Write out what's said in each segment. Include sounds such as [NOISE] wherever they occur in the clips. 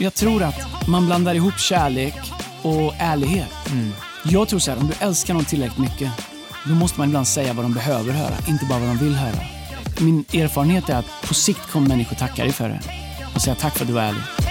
Jag tror att man blandar ihop kärlek och ärlighet. Jag tror så här, om du älskar någon tillräckligt mycket, då måste man ibland säga vad de behöver höra, inte bara vad de vill höra. Min erfarenhet är att på sikt kommer människor tacka dig för det och säga tack för att du var ärlig.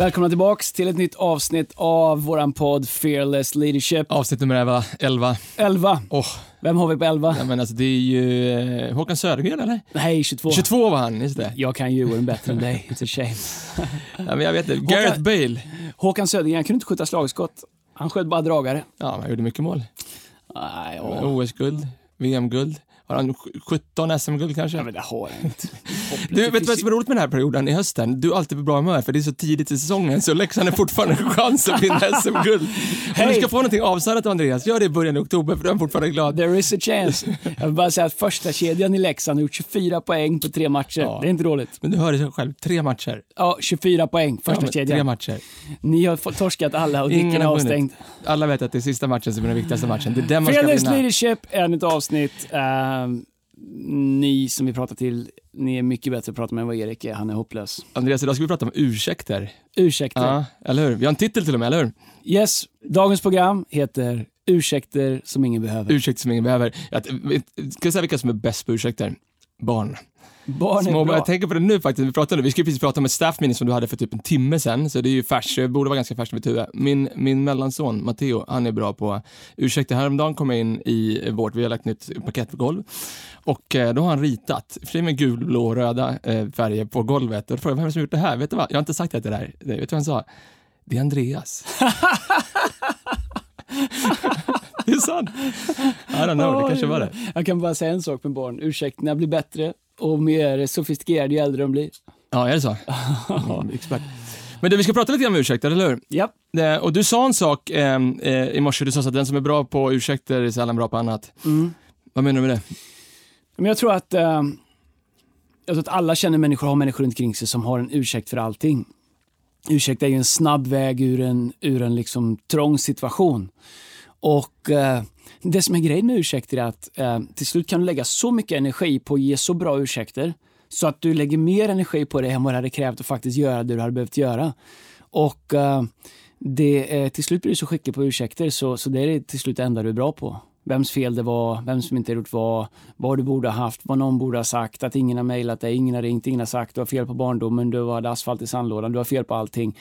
Välkomna tillbaks till ett nytt avsnitt av våran podd Fearless Leadership. Avsnitt nummer 11. 11. 11. Åh, Vem har vi på 11? ja, men alltså det är ju eh, Håkan Södergren eller? Nej, 22. 22 var han, just det. Jag kan Djurgården bättre än dig. It's a shame. [LAUGHS] Ja, men jag vet inte. Gareth Bale. Håkan Södergren kunde inte skjuta slagskott. Han sköt bara dragare. Ja, han gjorde mycket mål. Nej, ja. OS-guld, VM-guld. Har han 17 SM-guld kanske? Ja, men det har jag inte. [LAUGHS] Du, vet du vad som är roligt med den här perioden i hösten? Du är alltid på bra humör för det är så tidigt i säsongen så Leksand har fortfarande en chans att vinna [LAUGHS] SM-guld. Om du ska få någonting avsandat av Andreas, gör det i början av oktober för du är fortfarande glad. There is a chance. Jag vill bara säga att första kedjan i Leksand har gjort 24 poäng på tre matcher. Ja. Det är inte dåligt. Men du hör det själv, tre matcher. Ja, 24 poäng, första Ja, men Tre kedjan. matcher. Ni har torskat alla och Dicken är avstängd. Alla vet att det är sista matchen som är den viktigaste matchen. Det är den man ska Fearless vinna. Leadership är ett avsnitt. Ehm, ni som vi pratar till, ni är mycket bättre att prata med än vad Erik är. Han är hopplös. Andreas, idag ska vi prata om ursäkter. Ursäkter. Ja, eller hur? Vi har en titel till och med, eller hur? Yes, dagens program heter Ursäkter som ingen behöver. Ursäkter som ingen behöver. Jag, ska jag säga vilka som är bäst på ursäkter? Barn. Barn är Små, bra. jag tänker på det nu faktiskt, vi pratade, vi skulle precis prata om ett staff meeting som du hade för typ en timme sen, så det är ju färskt, det borde vara ganska färskt i mitt huvud. Min, min mellanson, Matteo, han är bra på ursäkter. Häromdagen kom jag in i vårt, vi har lagt nytt parkett på golv och eh, då har han ritat, är med gul, blå och röda eh, färger på golvet och då frågade jag, vem är det som gjort det här? Vet du vad? Jag har inte sagt det till dig. Vet du vad han sa? Det är Andreas. [LAUGHS] det är sant. I don't know, det kanske var det. Jag kan bara säga en sak med barn. Ursäkterna blir bättre och mer sofistikerade ju äldre de blir. Ja, är det så? [LAUGHS] Mm, expert. Men du, vi ska prata lite grann om ursäkter, eller hur? Ja. Eh, Och du sa en sak eh, eh, i morse, du sa att den som är bra på ursäkter är sällan bra på annat. Mm. Vad menar du med det? Men jag tror att eh, jag tror att alla känner människor, har människor runt omkring sig som har en ursäkt för allting. Ursäkt är ju en snabb väg ur en, ur en liksom trång situation. Och eh, det som är grejen med ursäkter är att eh, till slut kan du lägga så mycket energi på att ge så bra ursäkter så att du lägger mer energi på det än vad det hade krävt att faktiskt göra det du hade behövt göra. Och eh, det, eh, till slut blir du så skicklig på ursäkter så, så det är till slut det enda du är bra på. Vems fel det var, vem som inte har gjort vad, vad du borde ha haft, vad någon borde ha sagt, att ingen har mejlat dig, ingen har ringt, ingen har sagt, du har fel på barndomen, du hade asfalt i sandlådan, du har fel på allting.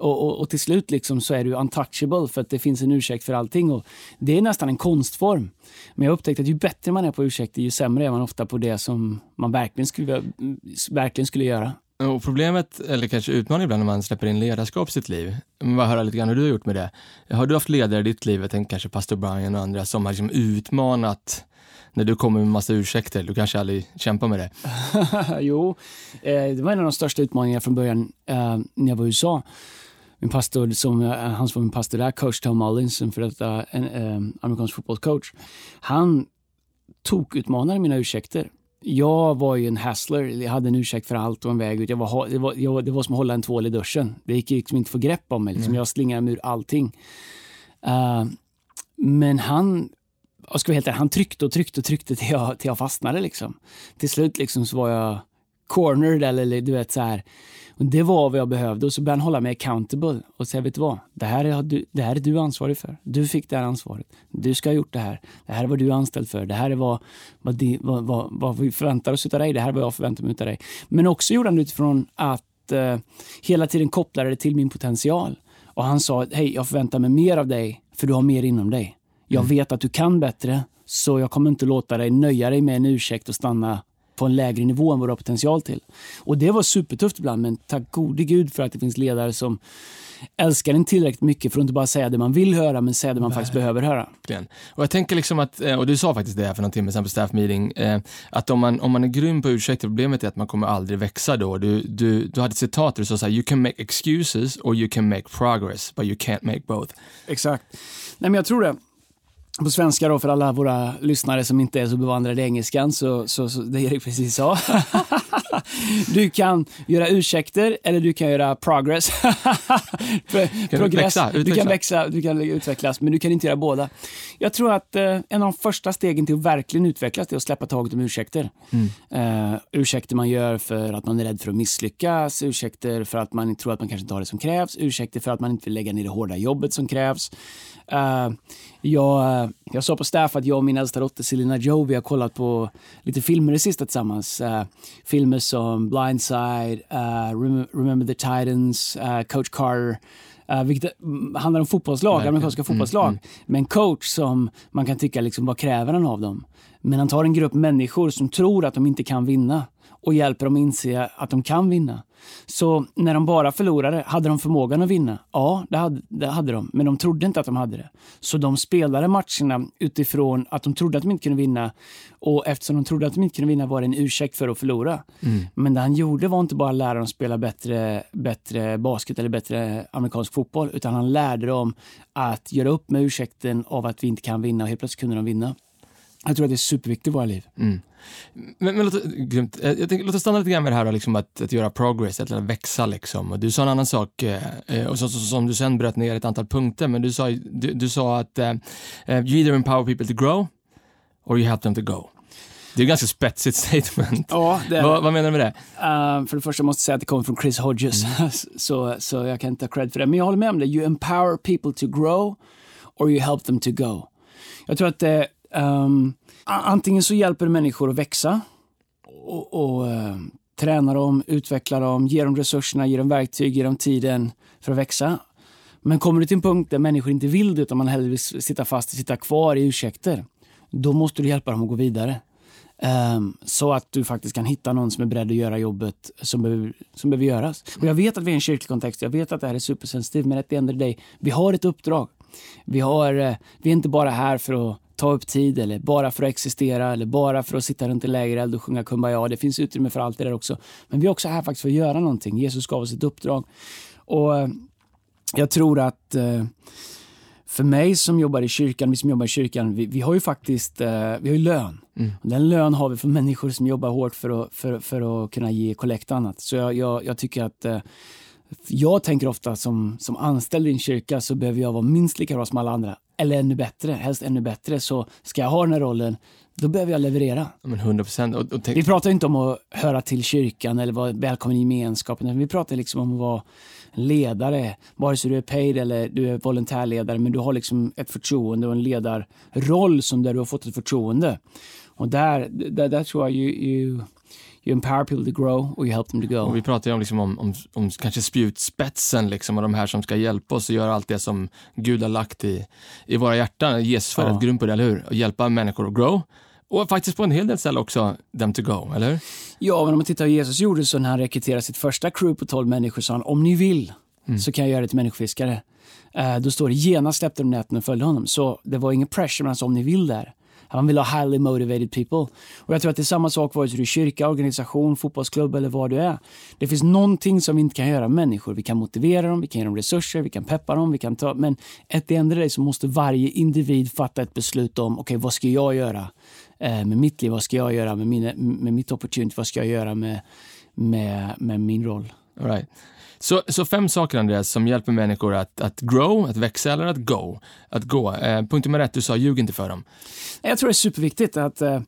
Och, och, och till slut liksom så är du untouchable för att det finns en ursäkt för allting. Och det är nästan en konstform. Men jag har upptäckt att ju bättre man är på ursäkter, ju sämre är man ofta på det som man verkligen skulle, verkligen skulle göra. Och problemet, eller kanske utmaningen ibland när man släpper in ledarskap i sitt liv, men bara höra lite grann hur du har gjort med det. Har du haft ledare i ditt liv, jag tänker kanske pastor Brian och andra, som har liksom utmanat när du kommer med massa ursäkter, du kanske aldrig kämpar med det. [LAUGHS] jo, eh, det var en av de största utmaningarna från början eh, när jag var i USA. Min pastor, som, eh, han som var min pastor där, coach Tom Mullins, en för detta en, eh, amerikansk fotbollscoach, han tog utmanade mina ursäkter. Jag var ju en hassler, jag hade en ursäkt för allt och en väg ut. Jag var, det, var, jag, det var som att hålla en tvål i duschen. Det gick liksom inte att få grepp om mig. Liksom. Jag slingade mig ur allting. Eh, men han, jag ska vara helt ärlig, han tryckte och tryckte och tryckte till jag, till jag fastnade. Liksom. Till slut liksom så var jag cornered eller du vet så här. Och det var vad jag behövde och så började han hålla mig accountable och säga, vet du vad? Det här, är du, det här är du ansvarig för. Du fick det här ansvaret. Du ska ha gjort det här. Det här är vad du är anställd för. Det här är vad, vad, de, vad, vad, vad vi förväntar oss av dig. Det här är vad jag förväntar mig av dig. Men också gjorde han det utifrån att eh, hela tiden kopplade det till min potential. Och han sa, hej, jag förväntar mig mer av dig för du har mer inom dig. Jag vet att du kan bättre, så jag kommer inte låta dig nöja dig med en ursäkt och stanna på en lägre nivå än vad du har potential till. Och det var supertufft ibland, men tack gode gud för att det finns ledare som älskar en tillräckligt mycket för att inte bara säga det man vill höra, men säga det man faktiskt behöver höra. Och jag tänker liksom att, eh, och du sa faktiskt det här för någon timme sedan på staff meeting, eh, att om man, om man är grym på ursäkter, problemet är att man kommer aldrig växa då. Du, du, du hade ett citat där du sa så här, you can make excuses or you can make progress, but you can't make both. Exakt. Nej, men jag tror det. På svenska då för alla våra lyssnare som inte är så bevandrade i engelskan, så, så, så det Erik precis sa. [LAUGHS] du kan göra ursäkter eller du kan göra progress. [LAUGHS] Progress. Växa, du kan växa, du kan utvecklas, men du kan inte göra båda. Jag tror att eh, en av de första stegen till att verkligen utvecklas är att släppa taget om ursäkter. Mm. Uh, ursäkter man gör för att man är rädd för att misslyckas, ursäkter för att man tror att man kanske inte har det som krävs, ursäkter för att man inte vill lägga ner det hårda jobbet som krävs. Uh, jag, uh, jag sa på staff att jag och min äldsta dotter Selina Joe vi har kollat på lite filmer det sista tillsammans. Uh, filmer som Blindside, Remember the Titans, Coach Carter. Uh, vilket handlar om fotbollslag, amerikanska fotbollslag. Mm, mm. Med en coach som man kan tycka, liksom, vad kräver han av dem? Men han tar en grupp människor som tror att de inte kan vinna och hjälper dem inse att de kan vinna. Så när de bara förlorade, hade de förmågan att vinna? Ja, det hade, det hade de, men de trodde inte att de hade det. Så de spelade matcherna utifrån att de trodde att de inte kunde vinna och eftersom de trodde att de inte kunde vinna var det en ursäkt för att förlora. Mm. Men det han gjorde var inte bara att lära dem spela bättre, bättre basket eller bättre amerikansk fotboll, utan han lärde dem att göra upp med ursäkten av att vi inte kan vinna och helt plötsligt kunde de vinna. Jag tror att det är superviktigt i våra liv. Mm. Men, men låt. Jag tänker, låt oss stanna lite grann med det här liksom, att, att göra progress, att växa. Liksom. Och du sa en annan sak, eh, eh och så, så, som du sen bröt ner ett antal punkter, men du sa, du, du sa att uh, you either empower people to grow or you help them to go. Det är ett ganska spetsigt [LAUGHS] statement. Ja, det vad, vad, menar du med det? Uh, för det första måste jag säga att det kommer från Chris Hodges, mm. [LAUGHS] så, så jag kan inte ha cred för det. Men jag håller med om det. You empower people to grow or you help them to go. Jag tror att det Um, antingen så hjälper du människor att växa och, och uh, träna dem, utveckla dem, ge dem resurserna, ge dem verktyg, ge dem tiden för att växa. Men kommer du till en punkt där människor inte vill det utan man hellre vill sitta fast och sitta kvar i ursäkter, då måste du hjälpa dem att gå vidare. Um, så att du faktiskt kan hitta någon som är beredd att göra jobbet som behöver, som behöver göras. Och jag vet att vi är i en kyrklig kontext, jag vet att det här är supersensitivt, men ett the end of vi har ett uppdrag. Vi, har, uh, vi är inte bara här för att ta upp tid eller bara för att existera eller bara för att sitta runt en lägereld och sjunga Kumbaya. Det finns utrymme för allt det där också. Men vi är också här faktiskt för att göra någonting. Jesus gav oss ett uppdrag. Och eh, jag tror att eh, för mig som jobbar i kyrkan, vi som jobbar i kyrkan, vi, vi har ju faktiskt eh, vi har lön. Mm. Den lön har vi för människor som jobbar hårt för att, för, för att kunna ge kollekt och annat. Så jag, jag, jag tycker att jag tänker ofta som, som anställd i en kyrka så behöver jag vara minst lika bra som alla andra eller ännu bättre, helst ännu bättre. Så ska jag ha den här rollen, då behöver jag leverera. Men 100 procent. Vi pratar inte om att höra till kyrkan eller vara välkommen i gemenskapen. Vi pratar liksom om att vara ledare, vare sig du är paid eller du är volontärledare, men du har liksom ett förtroende och en ledarroll som där du har fått ett förtroende. Och där, där, där tror jag ju, ju you empower people to grow och you help them to go. Och vi pratar ju om, liksom om, om, om kanske spjutspetsen liksom, och de här som ska hjälpa oss att göra allt det som Gud har lagt i, i våra hjärtan. Jesus var ja. ett grund på det, eller hur? Och hjälpa människor att grow. Och faktiskt på en hel del ställen också them to go, eller hur? Ja, men om man tittar på Jesus gjorde så när han rekryterade sitt första crew på 12 människor sa han om ni vill mm. så kan jag göra det till människofiskare. Uh, då står det genast släppte de näten och följde honom. Så det var ingen pressure, men han sa om ni vill där. Han vill ha highly motivated people. Och jag tror att det är samma sak vare sig du är kyrka, organisation, fotbollsklubb eller vad du är. Det finns någonting som vi inte kan göra med människor. Vi kan motivera dem, vi kan ge dem resurser, vi kan peppa dem, vi kan ta... Men ett det enda så måste varje individ fatta ett beslut om, okej, okay, vad ska jag göra eh, med mitt liv? Vad ska jag göra med, mina, med mitt opportunity? Vad ska jag göra med, med, med min roll? All right. Så, så fem saker, Andreas, som hjälper människor att, att grow, att växa eller att go. Att gå. Eh, punkt nummer ett, du sa ljug inte för dem. Jag tror det är superviktigt att eh,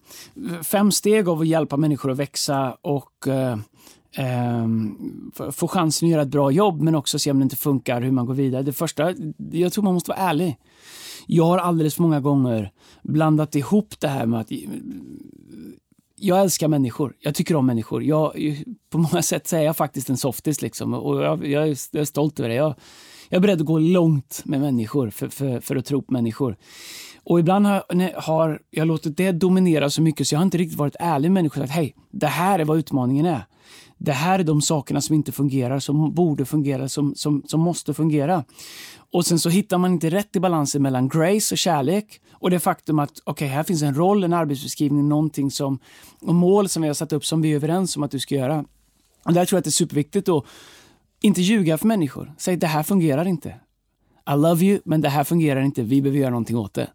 fem steg av att hjälpa människor att växa och eh, eh, få chansen att göra ett bra jobb men också se om det inte funkar, hur man går vidare. Det första, jag tror man måste vara ärlig. Jag har alldeles för många gånger blandat ihop det här med att jag älskar människor. Jag tycker om människor. Jag, på många sätt så är jag faktiskt en softis liksom. och jag, jag, är, jag är stolt över det. Jag, jag är beredd att gå långt med människor för, för, för att tro på människor. Och ibland har, har jag låtit det dominera så mycket så jag har inte riktigt varit ärlig med människor. Att hej, det här är vad utmaningen är. Det här är de sakerna som inte fungerar, som borde fungera, som, som, som måste fungera. Och sen så hittar man inte rätt i balansen mellan grace och kärlek och det faktum att okay, här finns en roll, en arbetsbeskrivning, någonting som, och mål som vi har satt upp som vi är överens om att du ska göra. Och där tror jag att det är superviktigt att inte ljuga för människor. Säg det här fungerar inte. I love you, men det här fungerar inte. Vi behöver göra någonting åt det.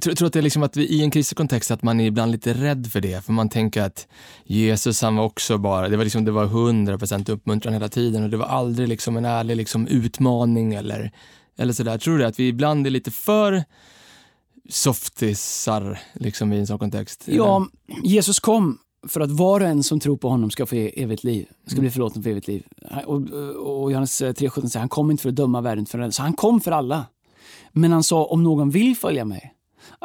Tror, tror att det är liksom att vi, i en kristen kontext att man är ibland lite rädd för det, för man tänker att Jesus han var också bara, det var liksom, det var 100% uppmuntran hela tiden och det var aldrig liksom en ärlig liksom utmaning eller, eller sådär. Tror du att vi ibland är lite för softisar liksom i en sån kontext? Ja, Jesus kom för att var och en som tror på honom ska få e- evigt liv, ska bli förlåten för evigt liv. Och, och Johannes 3.17 säger han kom inte för att döma världen, för så han kom för alla. Men han sa om någon vill följa mig.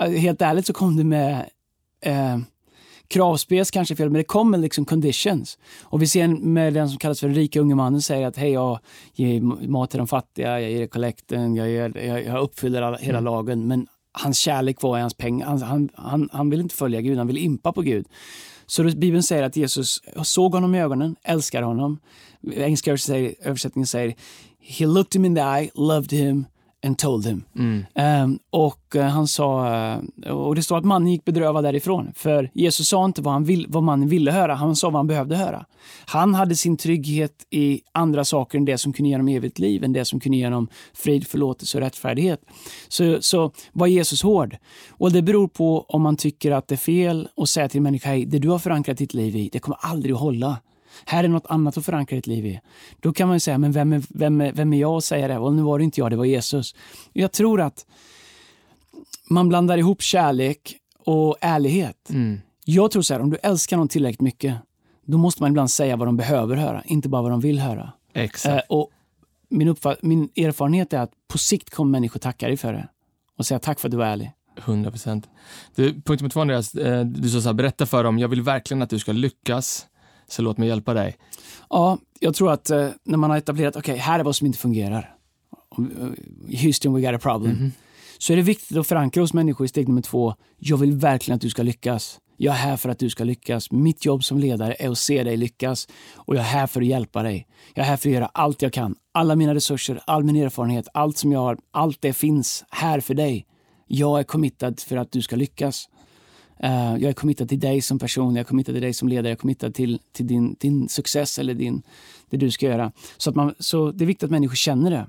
Helt ärligt så kom det med eh, kravspes kanske fel, men det kom med liksom conditions. Och vi ser med den som kallas för den rika unge mannen säger att hej, jag ger mat till de fattiga, jag ger kollekten, jag, jag, jag uppfyller alla, hela mm. lagen. Men hans kärlek var i hans pengar. Han, han, han, han vill inte följa Gud, han vill impa på Gud. Så Bibeln säger att Jesus såg honom i ögonen, älskar honom. Engelska översättningen säger He looked him in the eye, loved him and told him. Mm. Um, och uh, han sa, uh, och det står att mannen gick bedrövad därifrån. För Jesus sa inte vad, han vill, vad mannen ville höra, han sa vad han behövde höra. Han hade sin trygghet i andra saker än det som kunde ge honom evigt liv, än det som kunde ge honom frid, förlåtelse och rättfärdighet. Så, så var Jesus hård. Och det beror på om man tycker att det är fel att säga till en människa, hej, det du har förankrat ditt liv i, det kommer aldrig att hålla. Här är något annat att förankra ditt liv i. Då kan man säga, men vem är, vem är, vem är jag att säga det? Och nu var det inte jag, det var Jesus. Jag tror att man blandar ihop kärlek och ärlighet. Mm. Jag tror så här, om du älskar någon tillräckligt mycket, då måste man ibland säga vad de behöver höra, inte bara vad de vill höra. Exakt. Eh, och min, min erfarenhet är att på sikt kommer människor tacka dig för det och säga tack för att du var ärlig. 100 procent. Punkt nummer två, Andreas. Eh, du sa så här, berätta för dem, jag vill verkligen att du ska lyckas så låt mig hjälpa dig. Ja, jag tror att eh, när man har etablerat, okej, okay, här är vad som inte fungerar. Eh, Houston, we got a problem. Mm -hmm. Så är det viktigt att förankra hos människor i steg nummer två. Jag vill verkligen att du ska lyckas. Jag är här för att du ska lyckas. Mitt jobb som ledare är att se dig lyckas och jag är här för att hjälpa dig. Jag är här för att göra allt jag kan. Alla mina resurser, all min erfarenhet, allt som jag har, allt det finns här för dig. Jag är committad för att du ska lyckas. Uh, jag är committad till dig som person, jag är committad till dig som ledare, jag är committad till, till din, din success eller din, det du ska göra. Så, att man, så det är viktigt att människor känner det.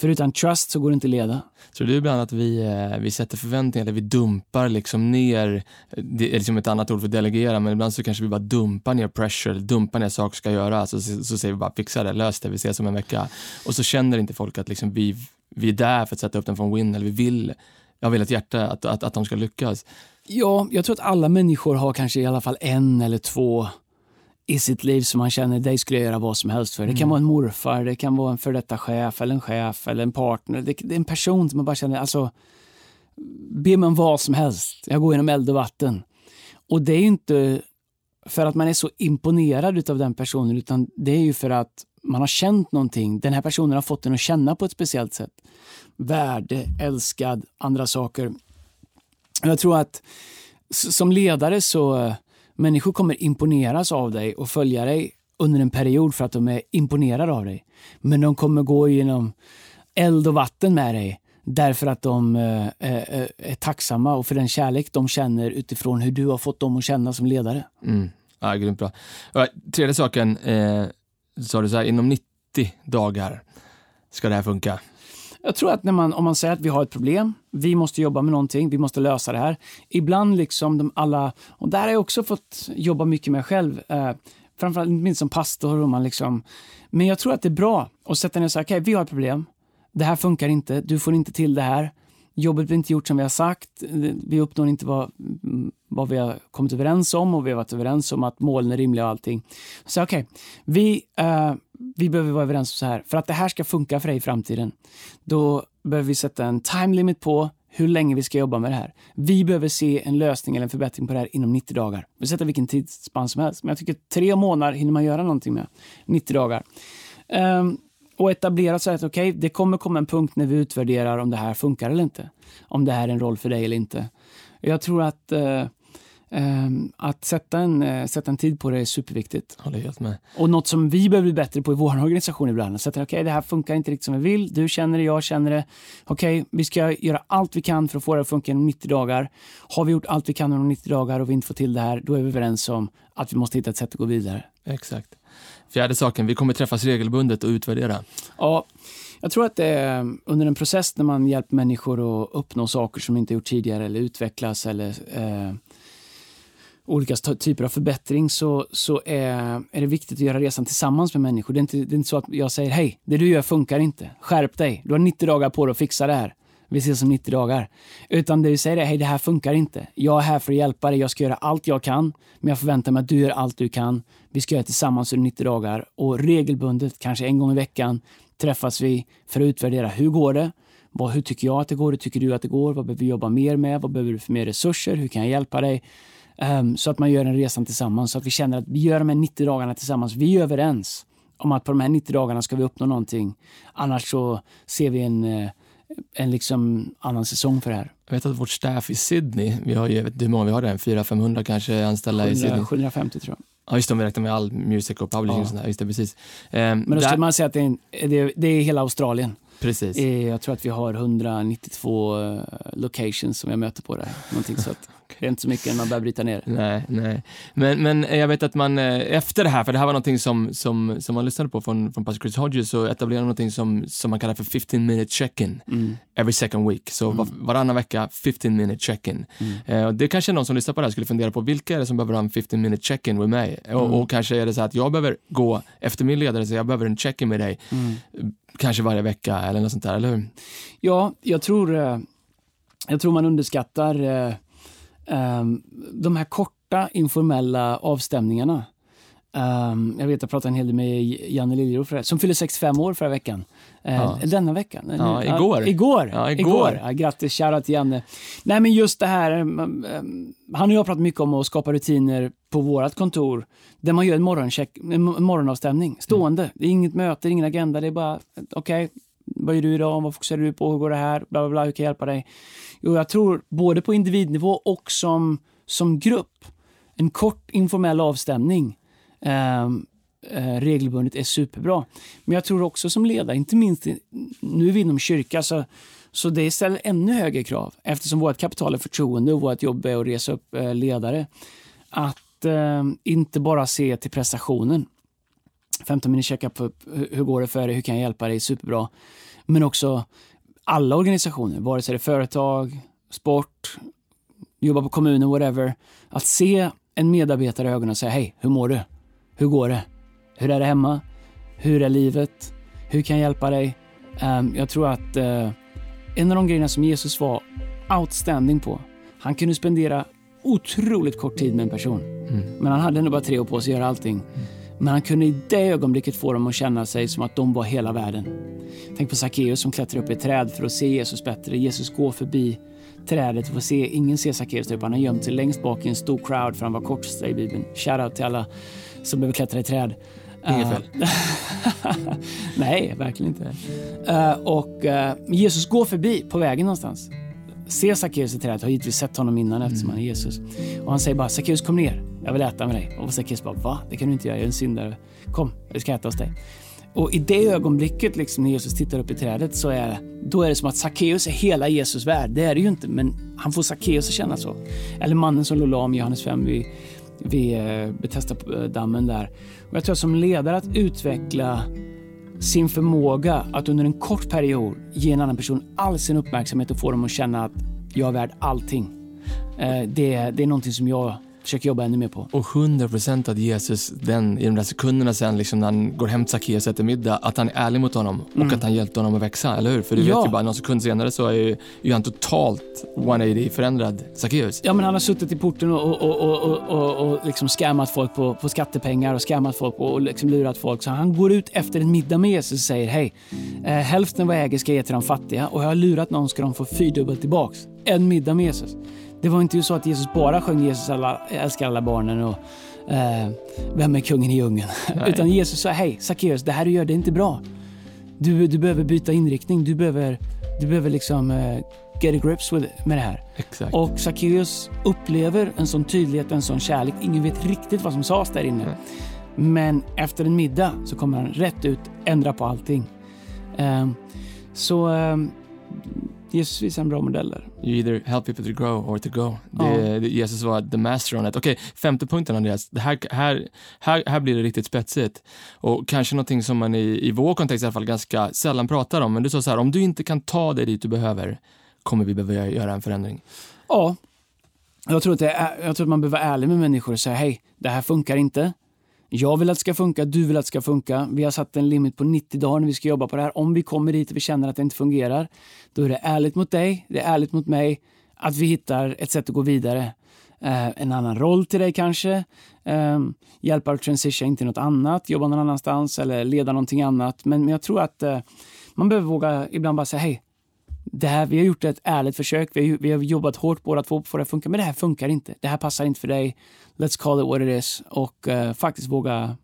För utan trust så går det inte att leda. Tror du ibland att vi, eh, vi sätter förväntningar, eller vi dumpar liksom ner, det är liksom ett annat ord för delegera, men ibland så kanske vi bara dumpar ner pressure, dumpar ner saker ska göras och så, så säger vi bara fixa det, lös det, vi ses om en vecka. Och så känner inte folk att liksom vi, vi är där för att sätta upp den från win, eller vi vill, jag vill ett hjärta, att, att, att de ska lyckas. Ja, jag tror att alla människor har kanske i alla fall en eller två i sitt liv som man känner, dig skulle jag göra vad som helst för. Det kan mm. vara en morfar, det kan vara en för detta chef eller en chef eller en partner. Det, det är en person som man bara känner, alltså, be mig om vad som helst. Jag går genom eld och vatten. Och det är inte för att man är så imponerad av den personen, utan det är ju för att man har känt någonting. Den här personen har fått en att känna på ett speciellt sätt. Värde, älskad, andra saker. Jag tror att som ledare så människor kommer imponeras av dig och följa dig under en period för att de är imponerade av dig. Men de kommer gå genom eld och vatten med dig därför att de är, är tacksamma och för den kärlek de känner utifrån hur du har fått dem att känna som ledare. Mm. Ja, grymt bra. Tredje saken, eh, sa du så här, inom 90 dagar ska det här funka. Jag tror att när man, om man säger att vi har ett problem, vi måste jobba med någonting, vi måste lösa det här. Ibland liksom de alla, och där har jag också fått jobba mycket med själv, eh, framförallt minst som pastor. Och man liksom, men jag tror att det är bra att sätta ner och säga, okej, okay, vi har ett problem, det här funkar inte, du får inte till det här, jobbet blir inte gjort som vi har sagt, vi uppnår inte vad, vad vi har kommit överens om och vi har varit överens om att målen är rimliga och allting. Så okej, okay, vi, eh, vi behöver vara överens om så här. För att det här ska funka för dig i framtiden, då behöver vi sätta en time limit på hur länge vi ska jobba med det här. Vi behöver se en lösning eller en förbättring på det här inom 90 dagar. Vi sätter vilken tidsspann som helst, men jag tycker tre månader hinner man göra någonting med. 90 dagar. Um, och etablera så att okay, det kommer komma en punkt när vi utvärderar om det här funkar eller inte. Om det här är en roll för dig eller inte. Jag tror att uh, att sätta en, uh, sätta en tid på det är superviktigt. Håller helt med. Och något som vi behöver bli bättre på i vår organisation ibland. Att sätta, okej, okay, det här funkar inte riktigt som vi vill. Du känner det, jag känner det. Okej, okay, vi ska göra allt vi kan för att få det att funka inom 90 dagar. Har vi gjort allt vi kan inom 90 dagar och vi inte får till det här, då är vi överens om att vi måste hitta ett sätt att gå vidare. Exakt. Fjärde saken, vi kommer träffas regelbundet och utvärdera. Ja, Jag tror att det är under en process när man hjälper människor att uppnå saker som inte gjort tidigare eller utvecklas eller eh, olika typer av förbättring så, så är, är det viktigt att göra resan tillsammans med människor. Det är, inte, det är inte så att jag säger hej, det du gör funkar inte. Skärp dig. Du har 90 dagar på dig att fixa det här. Vi ses om 90 dagar. Utan det vi säger är, hej det här funkar inte. Jag är här för att hjälpa dig, jag ska göra allt jag kan. Men jag förväntar mig att du gör allt du kan. Vi ska göra det tillsammans under 90 dagar. Och regelbundet, kanske en gång i veckan, träffas vi för att utvärdera. Hur går det? Vad, hur tycker jag att det går? Hur tycker du att det går? Vad behöver vi jobba mer med? Vad behöver du för mer resurser? Hur kan jag hjälpa dig? Um, så att man gör en resan tillsammans. Så att vi känner att vi gör de här 90 dagarna tillsammans. Vi är överens om att på de här 90 dagarna ska vi uppnå någonting. Annars så ser vi en, eh, en liksom annan säsong för det här. Jag vet att vårt staff i Sydney, vi har ju, vet hur många vi har där, 400-500 kanske anställda 700, i Sydney. 750 tror jag. Ja just det, om vi räknar med all music och publishing ja. och sånt där. Just det, precis. Um, Men då skulle man säga att det är, en, det, det är hela Australien. Precis. Eh, jag tror att vi har 192 eh, locations som jag möter på där. Någonting så att det är inte så mycket när man börjar bryta ner. Nej, nej. Men, men jag vet att man eh, efter det här, för det här var någonting som, som, som man lyssnade på från, från pastor Chris Hodges, så etablerade man någonting som, som man kallar för 15 minute check-in. Mm. Every second week. Så mm. var, varannan vecka 15 minute check-in. Mm. Eh, det kanske någon som lyssnar på det här skulle fundera på, vilka är det som behöver ha en 15 minute check-in med mig? Och, mm. och, kanske är det så att jag behöver gå efter min ledare, så jag behöver en check-in med dig. Mm. Kanske varje vecka eller något sånt där, eller hur? Ja, jag tror, eh, jag tror man underskattar um, de här korta informella avstämningarna. Um, jag vet, jag pratade en hel del med Janne Liljero som fyller 65 år förra veckan. Uh, ja. Denna veckan. Ja, igår. Igår. Ja, igår. igår. Uh, grattis, shoutout till Janne. Nej, men just det här, um, han och jag pratat mycket om att skapa rutiner på vårt kontor där man gör en, morgoncheck, en morgonavstämning, stående. Mm. Det är inget möte, ingen agenda, det är bara okej, okay, vad gör du idag? Vad fokuserar du på? Hur går det här? Bla, bla, bla. Hur kan jag hjälpa dig? Jo, jag tror både på individnivå och som, som grupp. En kort informell avstämning eh, eh, regelbundet är superbra. Men jag tror också som ledare, inte minst nu är vi inom kyrka, så, så det ställer ännu högre krav eftersom vårt kapital är förtroende och vårt jobb är att resa upp eh, ledare. Att eh, inte bara se till prestationen. 15 minuters checkup, hur går det för dig, hur kan jag hjälpa dig, superbra. Men också alla organisationer, vare sig det är företag, sport, jobba på kommunen, whatever. Att se en medarbetare i ögonen och säga hej, hur mår du? Hur går det? Hur är det hemma? Hur är livet? Hur kan jag hjälpa dig? Um, jag tror att uh, en av de grejerna som Jesus var outstanding på, han kunde spendera otroligt kort tid med en person. Mm. Men han hade ändå bara tre år på sig att göra allting. Mm. Men han kunde i det ögonblicket få dem att känna sig som att de var hela världen. Tänk på Sackeus som klättrar upp i ett träd för att se Jesus bättre. Jesus går förbi trädet och får se, ingen ser Sackeus uppe. Han har gömt sig längst bak i en stor crowd för han var kortast i Bibeln. Shoutout till alla som behöver klättra i träd. Inget fel. [LAUGHS] Nej, verkligen inte. Uh, och uh, Jesus går förbi på vägen någonstans. Ser Sackeus i trädet, har givetvis sett honom innan eftersom mm. han är Jesus. Och han säger bara, Sackeus kom ner jag vill äta med dig. Och Sackeus bara, va? Det kan du inte göra, jag är en syndare. Kom, vi ska äta hos dig. Och i det ögonblicket liksom, när Jesus tittar upp i trädet så är, då är det som att Sackeus är hela Jesus värld. Det är det ju inte, men han får Sackeus att känna så. Eller mannen som låg lam i Johannes 5 vid, vid eh, Betesda-dammen där. Och jag tror att som ledare att utveckla sin förmåga att under en kort period ge en annan person all sin uppmärksamhet och få dem att känna att jag är värd allting. Eh, det, det är någonting som jag försöker jobba ännu mer på. Och 100% att Jesus, den, i de där sekunderna sen liksom när han går hem till Sackeus och äter middag, att han är ärlig mot honom och mm. att han hjälpte honom att växa, eller hur? För du ja. vet ju bara, någon sekund senare så är ju, är han totalt 180 förändrad, Sackeus. Ja, men han har suttit i porten och, och, och, och, och liksom scammat folk på, på skattepengar och scammat folk och liksom lurat folk. Så han går ut efter en middag med Jesus och säger, hej, eh, hälften vad jag äger ska jag ge till de fattiga och jag har lurat någon ska de få fyrdubbelt tillbaks. En middag med Jesus. Det var inte så att Jesus bara sjöng Jesus alla, älskar alla barnen och eh, Vem är kungen i djungeln? Utan Jesus sa, hej Sackeus, det här du gör det är inte bra. Du, du behöver byta inriktning, du behöver, du behöver liksom eh, get a grips with, med det här. Exakt. Och Sackeus upplever en sån tydlighet en sån kärlek. Ingen vet riktigt vad som sades där inne. Mm. Men efter en middag så kommer han rätt ut ändra på allting. Um, så um, Jesus visar en bra modell där. You either help people to grow or to go. Det, Ja. Jesus var the master on it. Okej, femte punkten Andreas. Det här, här, här, här blir det riktigt spetsigt. Och kanske någonting som man i, i vår kontext i alla fall ganska sällan pratar om. Men du sa så här, om du inte kan ta dig dit du behöver kommer vi behöva göra en förändring. Ja, jag tror, att är, jag tror att man behöver vara ärlig med människor och säga hej, det här funkar inte. Jag vill att det ska funka, du vill att det ska funka. Vi har satt en limit på 90 dagar när vi ska jobba på det här. Om vi kommer dit och vi känner att det inte fungerar, då är det ärligt mot dig, det är ärligt mot mig, att vi hittar ett sätt att gå vidare. Eh, en annan roll till dig kanske, eh, hjälpa att transition till något annat, jobba någon annanstans eller leda någonting annat. Men, men jag tror att eh, man behöver våga ibland bara säga hej, det här, vi har gjort ett ärligt försök, vi har, vi har jobbat hårt båda två på att få det att funka, men det här funkar inte. Det här passar inte för dig. Let's call it what it is och eh, faktiskt våga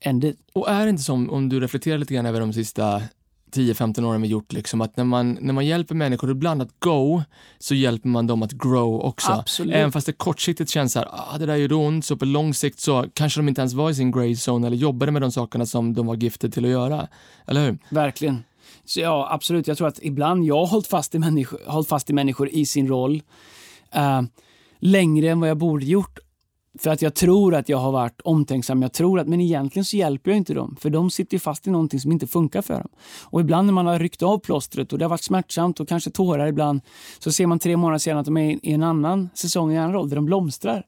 end it. Och är det inte som, om du reflekterar lite grann över de sista 10-15 åren vi gjort, liksom, att när man, när man hjälper människor ibland att go, så hjälper man dem att grow också. Absolut. Även fast det kortsiktigt känns så här, ah, det där gör ont, så på lång sikt så kanske de inte ens var i sin grey zone eller jobbade med de sakerna som de var gifted till att göra. Eller hur? Verkligen. Så ja, absolut. Jag tror att ibland jag har hållit fast i människor, hållit fast i, människor i sin roll eh, längre än vad jag borde gjort. För att jag tror att jag har varit omtänksam. Jag tror att, men egentligen så hjälper jag inte dem. För de sitter ju fast i någonting som inte funkar för dem. Och ibland när man har ryckt av plåstret och det har varit smärtsamt och kanske tårar ibland. Så ser man tre månader senare att de är i en annan säsong, i en annan roll, där de blomstrar.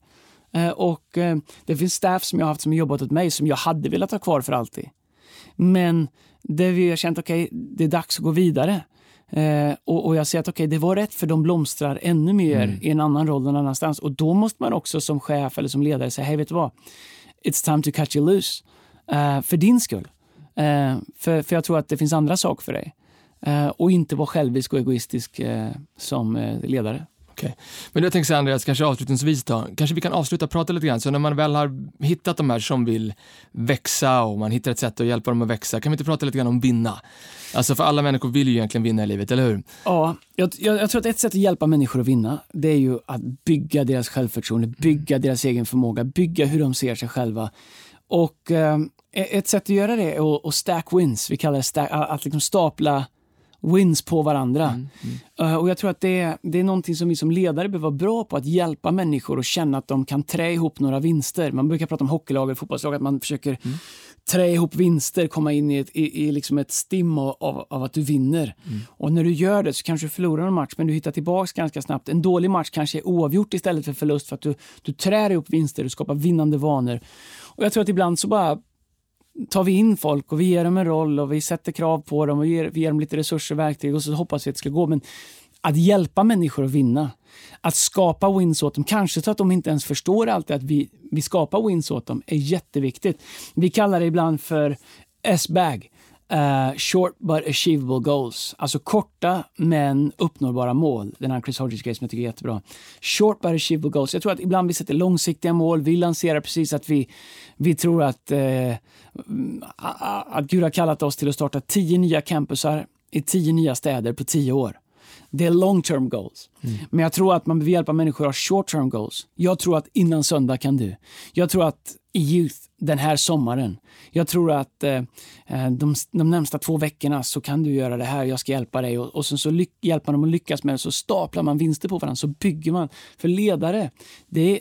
Eh, och eh, det finns staff som jag har haft som har jobbat åt mig som jag hade velat ha kvar för alltid. Men där vi har känt okej, det är dags att gå vidare. Eh, och, och jag ser att okej, det var rätt för de blomstrar ännu mer i en annan roll någon annanstans. Och då måste man också som chef eller som ledare säga, hej vet du vad? It's time to cut you loose. Eh, för din skull. Eh, för, för jag tror att det finns andra saker för dig. Eh, och inte vara självisk och egoistisk eh, som eh, ledare. Okej. Men jag tänker så här, Andreas, kanske avslutningsvis då, kanske vi kan avsluta prata lite grann, så när man väl har hittat de här som vill växa och man hittar ett sätt att hjälpa dem att växa, kan vi inte prata lite grann om vinna? Alltså för alla människor vill ju egentligen vinna i livet, eller hur? Ja, jag, jag, jag tror att ett sätt att hjälpa människor att vinna, det är ju att bygga deras självförtroende, bygga deras egen förmåga, bygga hur de ser sig själva. Och eh, ett sätt att göra det är att stack wins, vi kallar det stack, att liksom stapla wins på varandra. Eh, och jag tror att det är, det är någonting som vi som ledare behöver vara bra på, att hjälpa människor att känna att de kan trä ihop några vinster. Man brukar prata om hockeylag och fotbollslag, att man försöker trä ihop vinster, komma in i ett, i, i liksom ett stim av, av, att du vinner. Och när du gör det så kanske du förlorar en match, men du hittar tillbaks ganska snabbt. En dålig match kanske är oavgjort istället för förlust för att du, du trär ihop vinster, du skapar vinnande vanor. Och jag tror att ibland så bara tar vi in folk och vi ger dem en roll och vi sätter krav på dem och ger, vi ger dem lite resurser och verktyg och så hoppas vi att det ska gå. Men att hjälpa människor att vinna, att skapa wins åt dem, kanske så att de inte ens förstår alltid att vi, vi skapar wins åt dem, är jätteviktigt. Vi kallar det ibland för S-bag. Eh, short but achievable goals. Alltså korta men uppnåbara mål. Den här Chris Hodges grej som jag tycker är jättebra. Short but achievable goals. Jag tror att ibland vi sätter långsiktiga mål. Vi lanserar precis att vi, vi tror att, eh, att Gud har kallat oss till att starta tio nya campusar i tio nya städer på tio år. Det är long term goals. Men jag tror att man behöver hjälpa människor att ha short term goals. Jag tror att innan söndag kan du. Jag tror att i Youth den här sommaren. Jag tror att eh, eh, de, de närmsta två veckorna så kan du göra det här. Jag ska hjälpa dig och, och sen så hjälper man dem att lyckas med det. Så staplar man vinster på varandra. Så bygger man. För ledare, det är,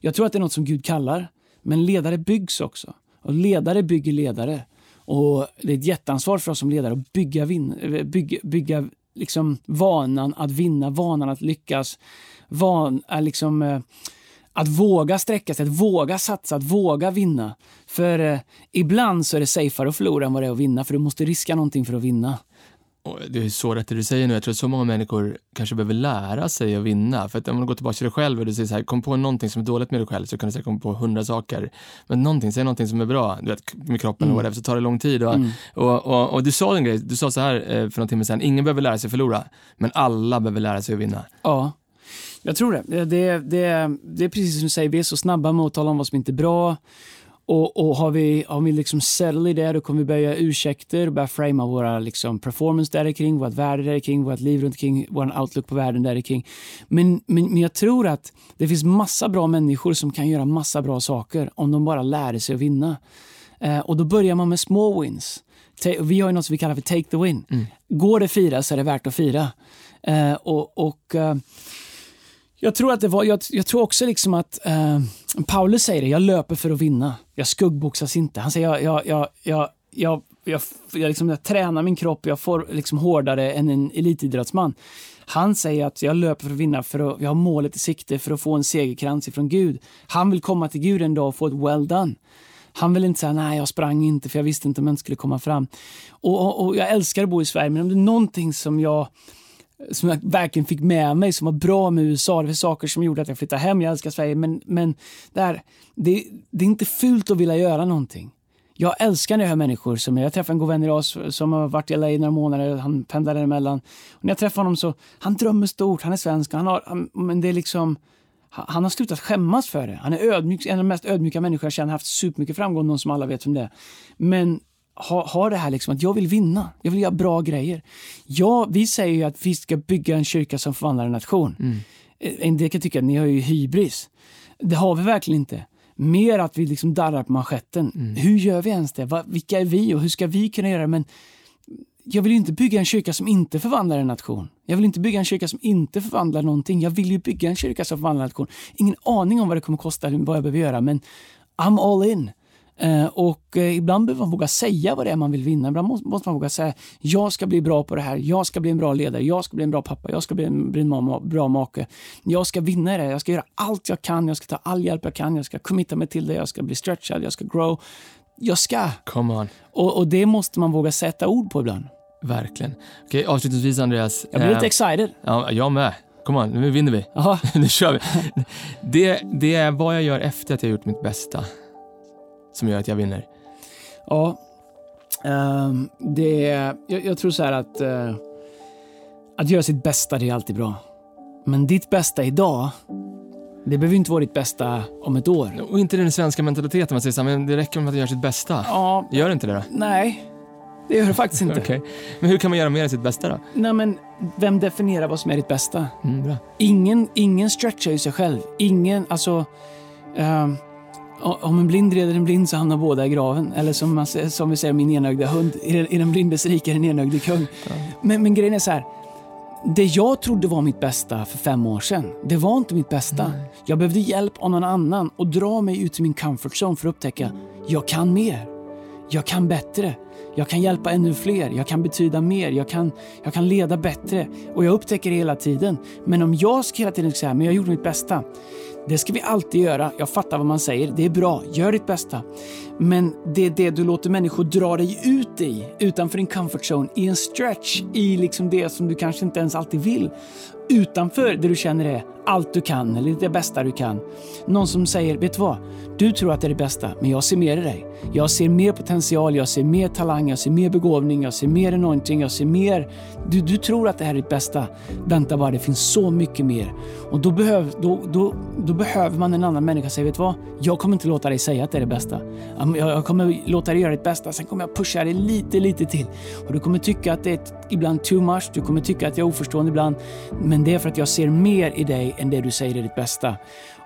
jag tror att det är något som Gud kallar. Men ledare byggs också. Och ledare bygger ledare. Och det är ett jätteansvar för oss som ledare att bygga, vin, bygga, bygga liksom vanan att vinna, vanan att lyckas. Van, eh, liksom, eh, att våga sträcka sig, att våga satsa, att våga vinna. För eh, ibland så är det safeare att förlora än vad det är att vinna, för du måste riska någonting för att vinna. Och det är så rätt det du säger nu. Jag tror att så många människor kanske behöver lära sig att vinna. För att om du går tillbaka till dig själv och du säger så här, kom på någonting som är dåligt med dig själv så kan du säga kom på hundra saker. Men någonting, säg någonting som är bra, du vet, med kroppen och whatever, så tar det lång tid. Och, och, och, och du sa en grej, du sa så här eh, för någon timme sedan, ingen behöver lära sig förlora, men alla behöver lära sig att vinna. Ja, jag tror det. Det, det, det, det är precis som du säger, vi är så snabba med att tala om vad som inte är bra. Och, och har vi, har vi liksom i det, då kommer vi börja göra ursäkter och börja framea våra liksom performance där kring, vårt värde där kring, vårt liv runt kring, vår outlook på världen där kring. Men, men, men jag tror att det finns massa bra människor som kan göra massa bra saker om de bara lär sig att vinna. Eh, och då börjar man med små wins. Vi har ju något som vi kallar för take the win. Går det fira så är det värt att fira. Eh, och, och eh, jag tror att det var, jag, jag tror också liksom att eh, Paulus säger det, jag löper för att vinna. Jag skuggboxas inte. Han säger, jag, jag, jag, jag, jag, jag, jag, liksom, jag tränar min kropp, jag får liksom hårdare än en elitidrottsman. Han säger att jag löper för att vinna, för att jag har målet i sikte för att få en segerkrans ifrån Gud. Han vill komma till Gud en dag och få ett well done. Han vill inte säga nej, jag sprang inte för jag visste inte om jag skulle komma fram. Och, och, och jag älskar att bo i Sverige, men om det är någonting som jag som jag verkligen fick med mig, som var bra med USA. Det var saker som gjorde att jag flyttade hem. Jag älskar Sverige, men, men där, det, det är inte fult att vilja göra någonting. Jag älskar när jag hör människor som, jag träffade en god vän idag som har varit i LA i några månader, han pendlar emellan. Och när jag träffar honom så, han drömmer stort, han är svensk, han har, han, men det är liksom, han har slutat skämmas för det. Han är ödmjuk, en av de mest ödmjuka människor jag känner, haft supermycket framgång, någon som alla vet vem det är. Men har ha det här liksom att jag vill vinna, jag vill göra bra grejer. Ja, vi säger ju att vi ska bygga en kyrka som förvandlar en nation. Mm. En del kan tycka att ni har ju hybris. Det har vi verkligen inte. Mer att vi liksom darrar på manschetten. Mm. Hur gör vi ens det? Va, vilka är vi och hur ska vi kunna göra det? Men jag vill inte bygga en kyrka som inte förvandlar en nation. Jag vill inte bygga en kyrka som inte förvandlar någonting. Jag vill ju bygga en kyrka som förvandlar en nation. Ingen aning om vad det kommer kosta, vad jag behöver göra, men I'm all in. Uh, och uh, ibland behöver man våga säga vad det är man vill vinna. Ibland måste, man våga säga, jag ska bli bra på det här, jag ska bli en bra ledare, jag ska bli en bra pappa, jag ska bli en, bli en bra make. Jag ska vinna det, jag ska göra allt jag kan, jag ska ta all hjälp jag kan, jag ska committa mig till det, jag ska bli stretchad, jag ska grow. Jag ska. Come on. Och, och det måste man våga sätta ord på ibland. Verkligen. Okej, avslutningsvis Andreas. Jag blir lite eh, excited. Ja, jag med. Kom on, nu vinner vi. [LAUGHS] nu kör vi. Det, det är vad jag gör efter att jag gjort mitt bästa som gör att jag vinner. Ja, um, det, jag, jag, tror så här att uh, att göra sitt bästa, det är alltid bra. Men ditt bästa idag, det behöver inte vara ditt bästa om ett år. Och inte den svenska mentaliteten, man säger så här, men det räcker med att göra sitt bästa. Ja, gör inte det då? Nej, det gör det faktiskt inte. okay. Men hur kan man göra mer än sitt bästa då? Nej, men vem definierar vad som är ditt bästa? Mm. Ingen, ingen stretchar ju sig själv. Ingen, alltså... Uh, om en blind reder en blind så hamnar båda i graven. Eller som, man, som vi säger min enögda hund, i den blindes rike är den enögde kung. Ja. Men, men grejen är så här, det jag trodde var mitt bästa för fem år sedan, det var inte mitt bästa. Mm. Jag behövde hjälp av någon annan och dra mig ut i min comfort zone för att upptäcka, jag kan mer. Jag kan bättre. Jag kan hjälpa ännu fler, jag kan betyda mer, jag kan, jag kan leda bättre. Och jag upptäcker det hela tiden. Men om jag ska hela tiden säga, men jag gjorde mitt bästa. Det ska vi alltid göra. Jag fattar vad man säger. Det är bra. Gör ditt bästa. Men det är det du låter människor dra dig ut i, utanför din comfort zone, i en stretch, i liksom det som du kanske inte ens alltid vill. Utanför det du känner är allt du kan, eller det bästa du kan. Någon som säger, vet du vad? Du tror att det är det bästa, men jag ser mer i dig. Jag ser mer potential, jag ser mer talang, jag ser mer begåvning, jag ser mer anointing, jag ser mer... Du, du tror att det här är ditt bästa. Vänta bara, det finns så mycket mer. Och då, behöv, då, då, då behöver man en annan människa säga, vet du vad? Jag kommer inte låta dig säga att det är det bästa. Jag kommer låta dig göra ditt bästa, sen kommer jag pusha dig lite, lite till. Och du kommer tycka att det är ibland too much, du kommer tycka att jag är oförstående ibland. Men men det är för att jag ser mer i dig än det du säger är ditt bästa.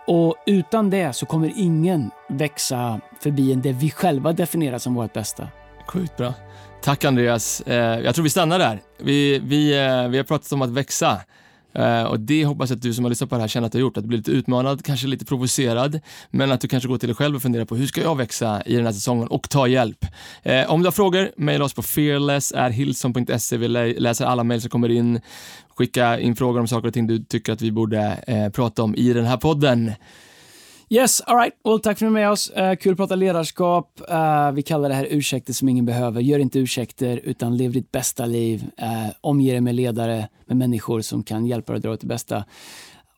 Och utan det så kommer ingen växa förbi än det vi själva definierar som vårt bästa. Sjukt bra. Tack Andreas. Eh, jag tror vi stannar där. Vi, vi, eh, vi har pratat om att växa. Eh, och det hoppas jag att du som har lyssnat på det här känner att du har gjort. Att du blir lite utmanad, kanske lite provocerad, men att du kanske går till dig själv och funderar på hur ska jag växa i den här säsongen och ta hjälp. Om du har frågor, mejla oss på fearless.hillson.se. Vi läser alla mejl som kommer in. Skicka in frågor om saker och ting du tycker att vi borde uh, prata om i den här podden. Yes, alright. Well, tack för att ni är med oss. Uh, kul att prata ledarskap. Uh, vi kallar det här ursäkter som ingen behöver. Gör inte ursäkter, utan lev ditt bästa liv. Uh, omge dig med ledare, med människor som kan hjälpa dig att dra åt det bästa.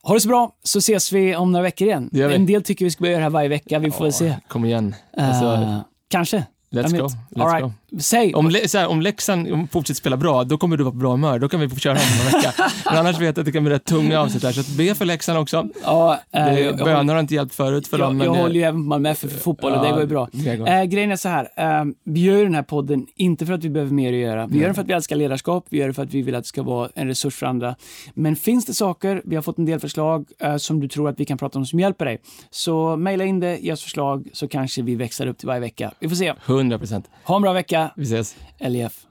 Ha det så bra, så ses vi om några veckor igen. En del tycker vi ska börja göra det här varje vecka. Vi får väl se. Kom igen. Alltså... Kanske. Let's go. Let's right. go. Säg. Om, så här, om Leksand fortsätter spela bra, då kommer du vara på bra humör. Då kan vi få köra om en vecka. [LAUGHS] Men annars vet jag att det kan bli rätt tunga avsnitt här. Så be för Leksand också. Ja, äh, bönar har inte hjälpt förut för jag, dem. Men jag håller ju även på Malmö FF för fotboll och det går ju bra. Äh, grejen är så här, äh, vi gör den här podden inte för att vi behöver mer att göra. Vi gör den för att vi älskar ledarskap, vi gör det för att vi vill att det ska vara en resurs för andra. Men finns det saker, vi har fått en del förslag äh, som du tror att vi kan prata om som hjälper dig. Så mejla in det, ge oss förslag så kanske vi växlar upp till varje vecka. Vi får se. 100 procent. Ha en bra vecka. Vi ses. LEF.